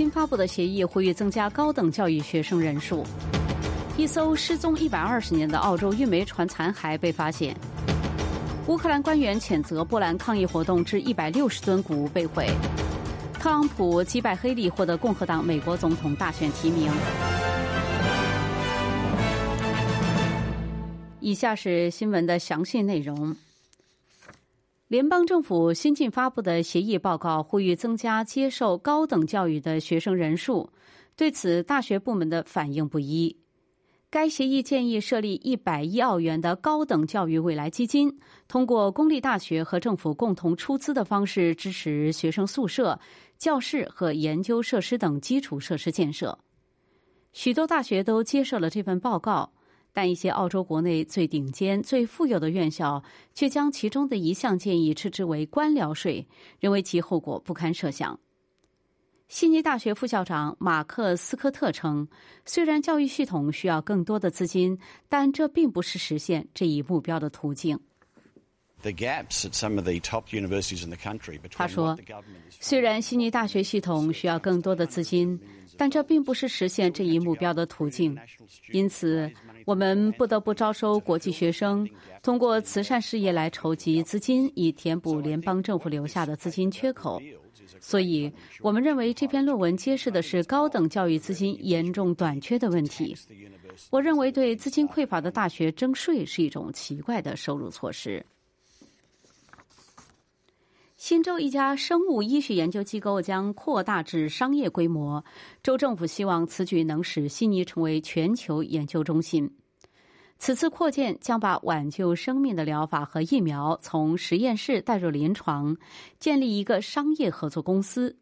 新发布的协议呼吁增加高等教育学生人数。一艘失踪一百二十年的澳洲运煤船残骸被发现。乌克兰官员谴责波兰抗议活动致一百六十吨谷物被毁。特朗普击败黑利获得共和党美国总统大选提名。以下是新闻的详细内容。联邦政府新近发布的协议报告呼吁增加接受高等教育的学生人数，对此大学部门的反应不一。该协议建议设立一百亿澳元的高等教育未来基金，通过公立大学和政府共同出资的方式支持学生宿舍、教室和研究设施等基础设施建设。许多大学都接受了这份报告。但一些澳洲国内最顶尖、最富有的院校却将其中的一项建议称之为“官僚税”，认为其后果不堪设想。悉尼大学副校长马克·斯科特称：“虽然教育系统需要更多的资金，但这并不是实现这一目标的途径。”他说：“虽然悉尼大学系统需要更多的资金，但这并不是实现这一目标的途径。因此。”我们不得不招收国际学生，通过慈善事业来筹集资金，以填补联邦政府留下的资金缺口。所以，我们认为这篇论文揭示的是高等教育资金严重短缺的问题。我认为，对资金匮乏的大学征税是一种奇怪的收入措施。新州一家生物医学研究机构将扩大至商业规模，州政府希望此举能使悉尼成为全球研究中心。此次扩建将把挽救生命的疗法和疫苗从实验室带入临床，建立一个商业合作公司。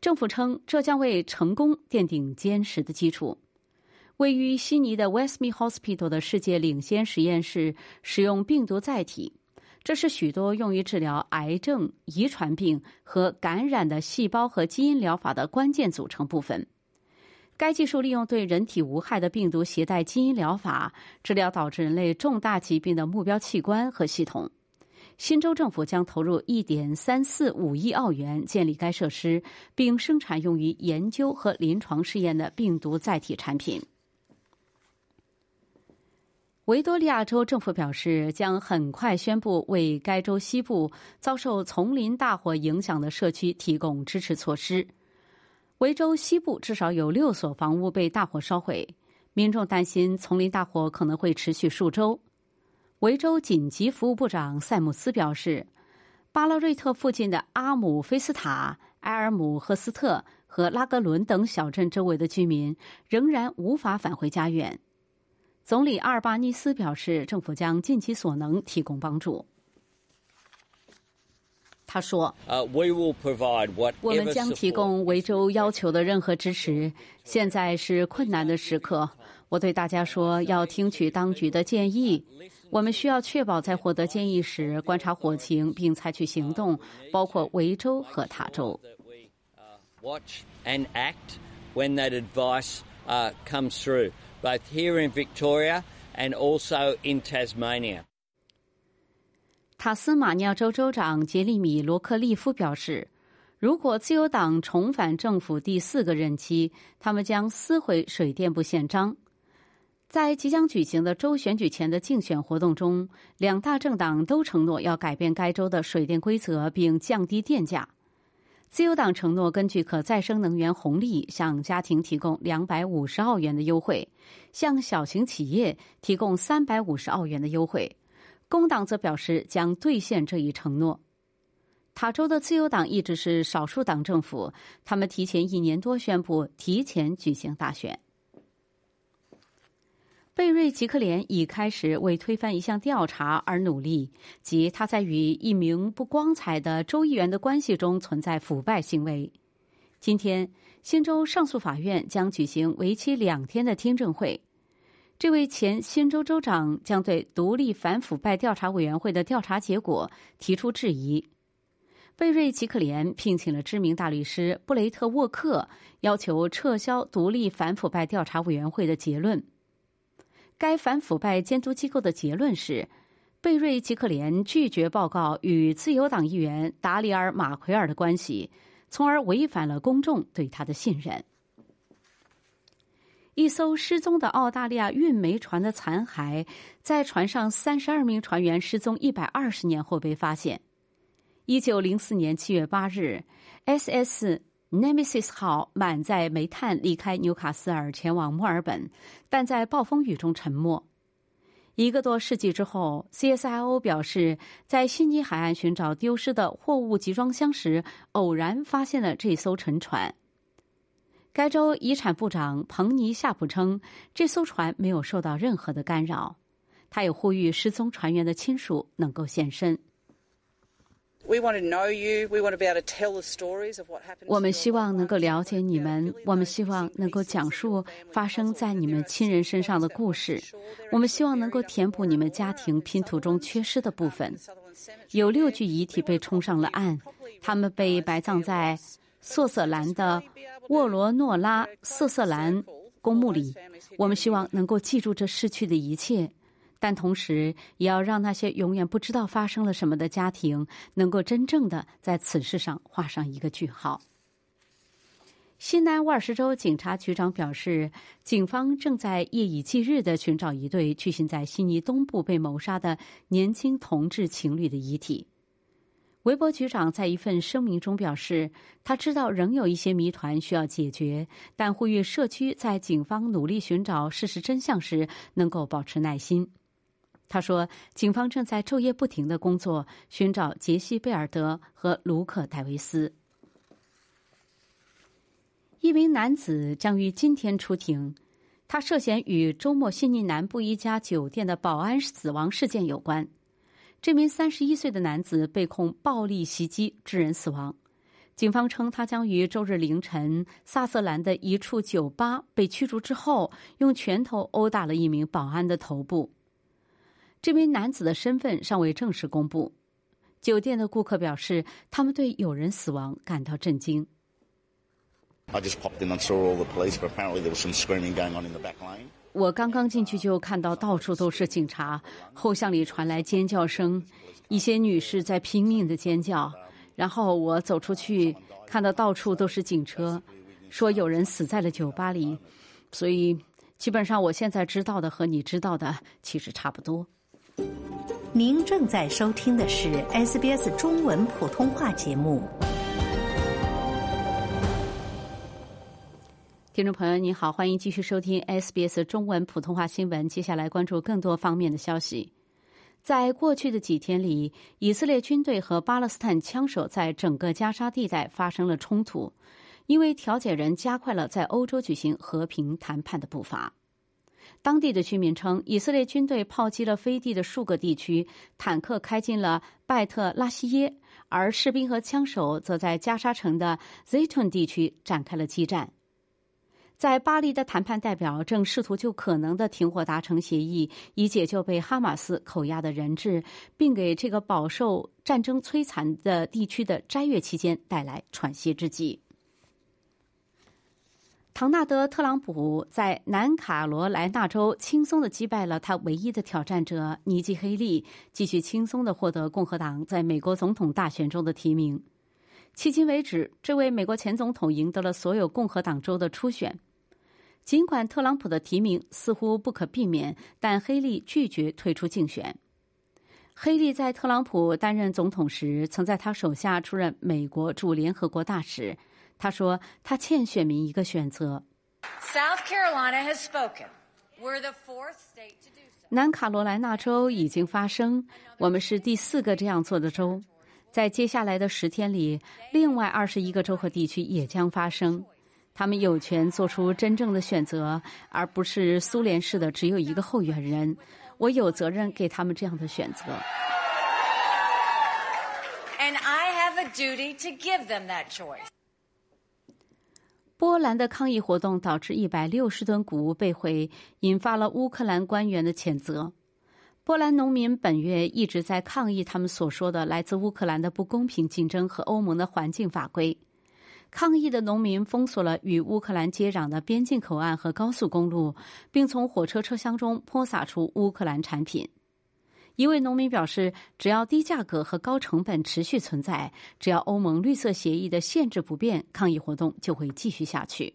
政府称，这将为成功奠定坚实的基础。位于悉尼的 Westmead Hospital 的世界领先实验室使用病毒载体，这是许多用于治疗癌症、遗传病和感染的细胞和基因疗法的关键组成部分。该技术利用对人体无害的病毒携带基因疗法治疗导致人类重大疾病的目标器官和系统。新州政府将投入一点三四五亿澳元建立该设施，并生产用于研究和临床试验的病毒载体产品。维多利亚州政府表示，将很快宣布为该州西部遭受丛林大火影响的社区提供支持措施。维州西部至少有六所房屋被大火烧毁，民众担心丛林大火可能会持续数周。维州紧急服务部长塞姆斯表示，巴拉瑞特附近的阿姆菲斯塔、埃尔姆赫斯特和拉格伦等小镇周围的居民仍然无法返回家园。总理阿尔巴尼斯表示，政府将尽其所能提供帮助。他说：“我们将提供维州要求的任何支持。现在是困难的时刻，我对大家说，要听取当局的建议。我们需要确保在获得建议时观察火情并采取行动，包括维州和塔州。” Watch and act when that advice comes through, both here in Victoria and also in Tasmania. 塔斯马尼亚州州长杰利米·罗克利夫表示，如果自由党重返政府第四个任期，他们将撕毁水电部宪章。在即将举行的州选举前的竞选活动中，两大政党都承诺要改变该州的水电规则并降低电价。自由党承诺根据可再生能源红利向家庭提供两百五十澳元的优惠，向小型企业提供三百五十澳元的优惠。工党则表示将兑现这一承诺。塔州的自由党一直是少数党政府，他们提前一年多宣布提前举行大选。贝瑞吉克连已开始为推翻一项调查而努力，即他在与一名不光彩的州议员的关系中存在腐败行为。今天，新州上诉法院将举行为期两天的听证会。这位前新州州长将对独立反腐败调查委员会的调查结果提出质疑。贝瑞吉克连聘请了知名大律师布雷特沃克，要求撤销独立反腐败调查委员会的结论。该反腐败监督机构的结论是，贝瑞吉克连拒绝报告与自由党议员达里尔马奎尔的关系，从而违反了公众对他的信任。一艘失踪的澳大利亚运煤船的残骸，在船上三十二名船员失踪一百二十年后被发现。一九零四年七月八日，S.S. Nemesis 号满载煤炭离开纽卡斯尔前往墨尔本，但在暴风雨中沉没。一个多世纪之后，CSIO 表示，在悉尼海岸寻找丢失的货物集装箱时，偶然发现了这艘沉船。该州遗产部长彭尼夏普称，这艘船没有受到任何的干扰。他也呼吁失踪船员的亲属能够现身。我们希望能够了解你们，我们希望能够讲述发生在你们亲人身上的故事。我们希望能够填补你们家庭拼图中缺失的部分。有六具遗体被冲上了岸，他们被埋葬在索瑟兰的。沃罗诺拉瑟瑟兰公墓里，我们希望能够记住这逝去的一切，但同时也要让那些永远不知道发生了什么的家庭能够真正的在此事上画上一个句号。西南威尔士州警察局长表示，警方正在夜以继日的寻找一对巨信在悉尼东部被谋杀的年轻同志情侣的遗体。韦伯局长在一份声明中表示，他知道仍有一些谜团需要解决，但呼吁社区在警方努力寻找事实真相时能够保持耐心。他说，警方正在昼夜不停的工作，寻找杰西·贝尔德和卢克·戴维斯。一名男子将于今天出庭，他涉嫌与周末悉尼南部一家酒店的保安死亡事件有关。这名三十一岁的男子被控暴力袭击致人死亡。警方称，他将于周日凌晨萨瑟兰的一处酒吧被驱逐之后，用拳头殴打了一名保安的头部。这名男子的身份尚未正式公布。酒店的顾客表示，他们对有人死亡感到震惊。I just popped in and saw all the police, but apparently there was some screaming going on in the back line 我刚刚进去就看到到处都是警察，后巷里传来尖叫声，一些女士在拼命的尖叫。然后我走出去，看到到处都是警车，说有人死在了酒吧里。所以，基本上我现在知道的和你知道的其实差不多。您正在收听的是 SBS 中文普通话节目。听众朋友，你好，欢迎继续收听 SBS 中文普通话新闻。接下来关注更多方面的消息。在过去的几天里，以色列军队和巴勒斯坦枪手在整个加沙地带发生了冲突，因为调解人加快了在欧洲举行和平谈判的步伐。当地的居民称，以色列军队炮击了飞地的数个地区，坦克开进了拜特拉西耶，而士兵和枪手则在加沙城的 Zaytun 地区展开了激战。在巴黎的谈判代表正试图就可能的停火达成协议，以解救被哈马斯扣押的人质，并给这个饱受战争摧残的地区的斋月期间带来喘息之机。唐纳德·特朗普在南卡罗来纳州轻松的击败了他唯一的挑战者尼基·黑利，继续轻松的获得共和党在美国总统大选中的提名。迄今为止，这位美国前总统赢得了所有共和党州的初选。尽管特朗普的提名似乎不可避免，但黑利拒绝退出竞选。黑利在特朗普担任总统时，曾在他手下出任美国驻联合国大使。他说：“他欠选民一个选择。” South Carolina has spoken. We're the fourth state to do so. 南卡罗来纳州已经发声，我们是第四个这样做的州。在接下来的十天里，另外二十一个州和地区也将发生。他们有权做出真正的选择，而不是苏联式的只有一个候选人。我有责任给他们这样的选择。And I have a duty to give them that choice. 波兰的抗议活动导致一百六十吨谷物被毁，引发了乌克兰官员的谴责。波兰农民本月一直在抗议他们所说的来自乌克兰的不公平竞争和欧盟的环境法规。抗议的农民封锁了与乌克兰接壤的边境口岸和高速公路，并从火车车厢中泼洒出乌克兰产品。一位农民表示，只要低价格和高成本持续存在，只要欧盟绿色协议的限制不变，抗议活动就会继续下去。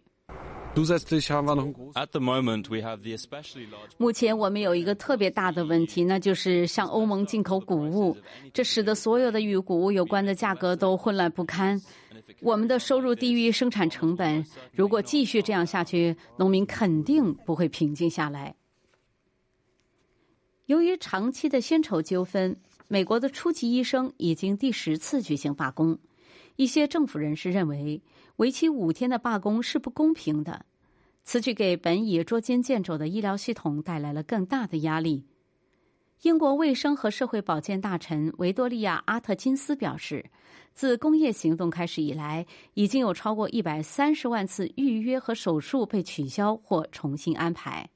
目前我们有一个特别大的问题，那就是向欧盟进口谷物，这使得所有的与谷物有关的价格都混乱不堪。我们的收入低于生产成本，如果继续这样下去，农民肯定不会平静下来。由于长期的薪酬纠纷，美国的初级医生已经第十次举行罢工。一些政府人士认为，为期五天的罢工是不公平的，此举给本已捉襟见肘的医疗系统带来了更大的压力。英国卫生和社会保健大臣维多利亚·阿特金斯表示，自工业行动开始以来，已经有超过一百三十万次预约和手术被取消或重新安排。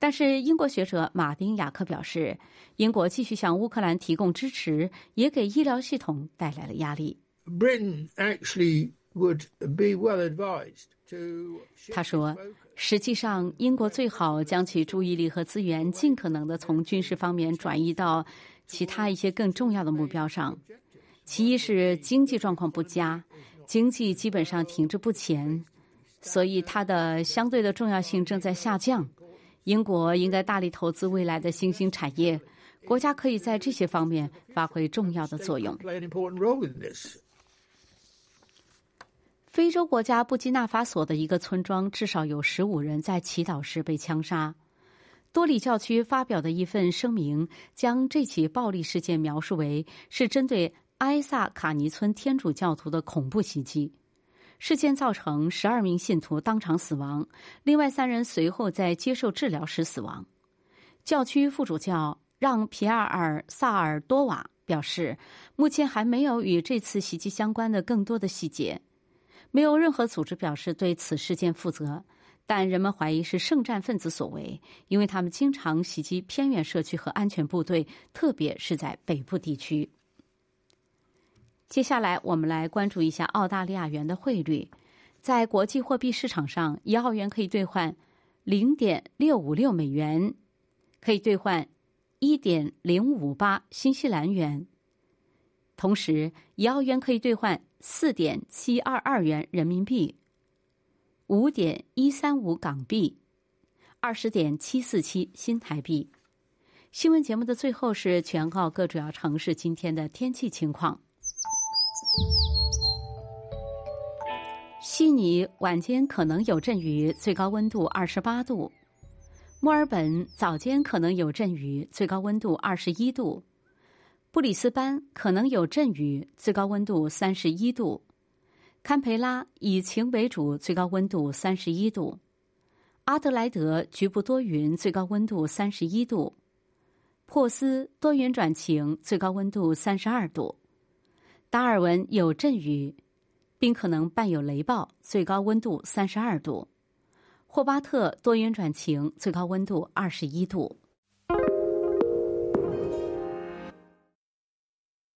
但是，英国学者马丁·雅克表示，英国继续向乌克兰提供支持，也给医疗系统带来了压力。Britain actually would be well advised to. 他说：“实际上，英国最好将其注意力和资源尽可能的从军事方面转移到其他一些更重要的目标上。其一是经济状况不佳，经济基本上停滞不前，所以它的相对的重要性正在下降。英国应该大力投资未来的新兴产业，国家可以在这些方面发挥重要的作用。”非洲国家布基纳法索的一个村庄，至少有十五人在祈祷时被枪杀。多里教区发表的一份声明，将这起暴力事件描述为是针对埃萨卡尼村天主教徒的恐怖袭击。事件造成十二名信徒当场死亡，另外三人随后在接受治疗时死亡。教区副主教让皮埃尔·萨尔多瓦表示，目前还没有与这次袭击相关的更多的细节。没有任何组织表示对此事件负责，但人们怀疑是圣战分子所为，因为他们经常袭击偏远社区和安全部队，特别是在北部地区。接下来，我们来关注一下澳大利亚元的汇率。在国际货币市场上，一澳元可以兑换零点六五六美元，可以兑换一点零五八新西兰元。同时，一澳元可以兑换四点七二二元人民币，五点一三五港币，二十点七四七新台币。新闻节目的最后是全澳各主要城市今天的天气情况。悉尼晚间可能有阵雨，最高温度二十八度；墨尔本早间可能有阵雨，最高温度二十一度；布里斯班可能有阵雨，最高温度三十一度；堪培拉以晴为主，最高温度三十一度；阿德莱德局部多云，最高温度三十一度；珀斯多云转晴，最高温度三十二度；达尔文有阵雨。并可能伴有雷暴，最高温度三十二度；霍巴特多云转晴，最高温度二十一度。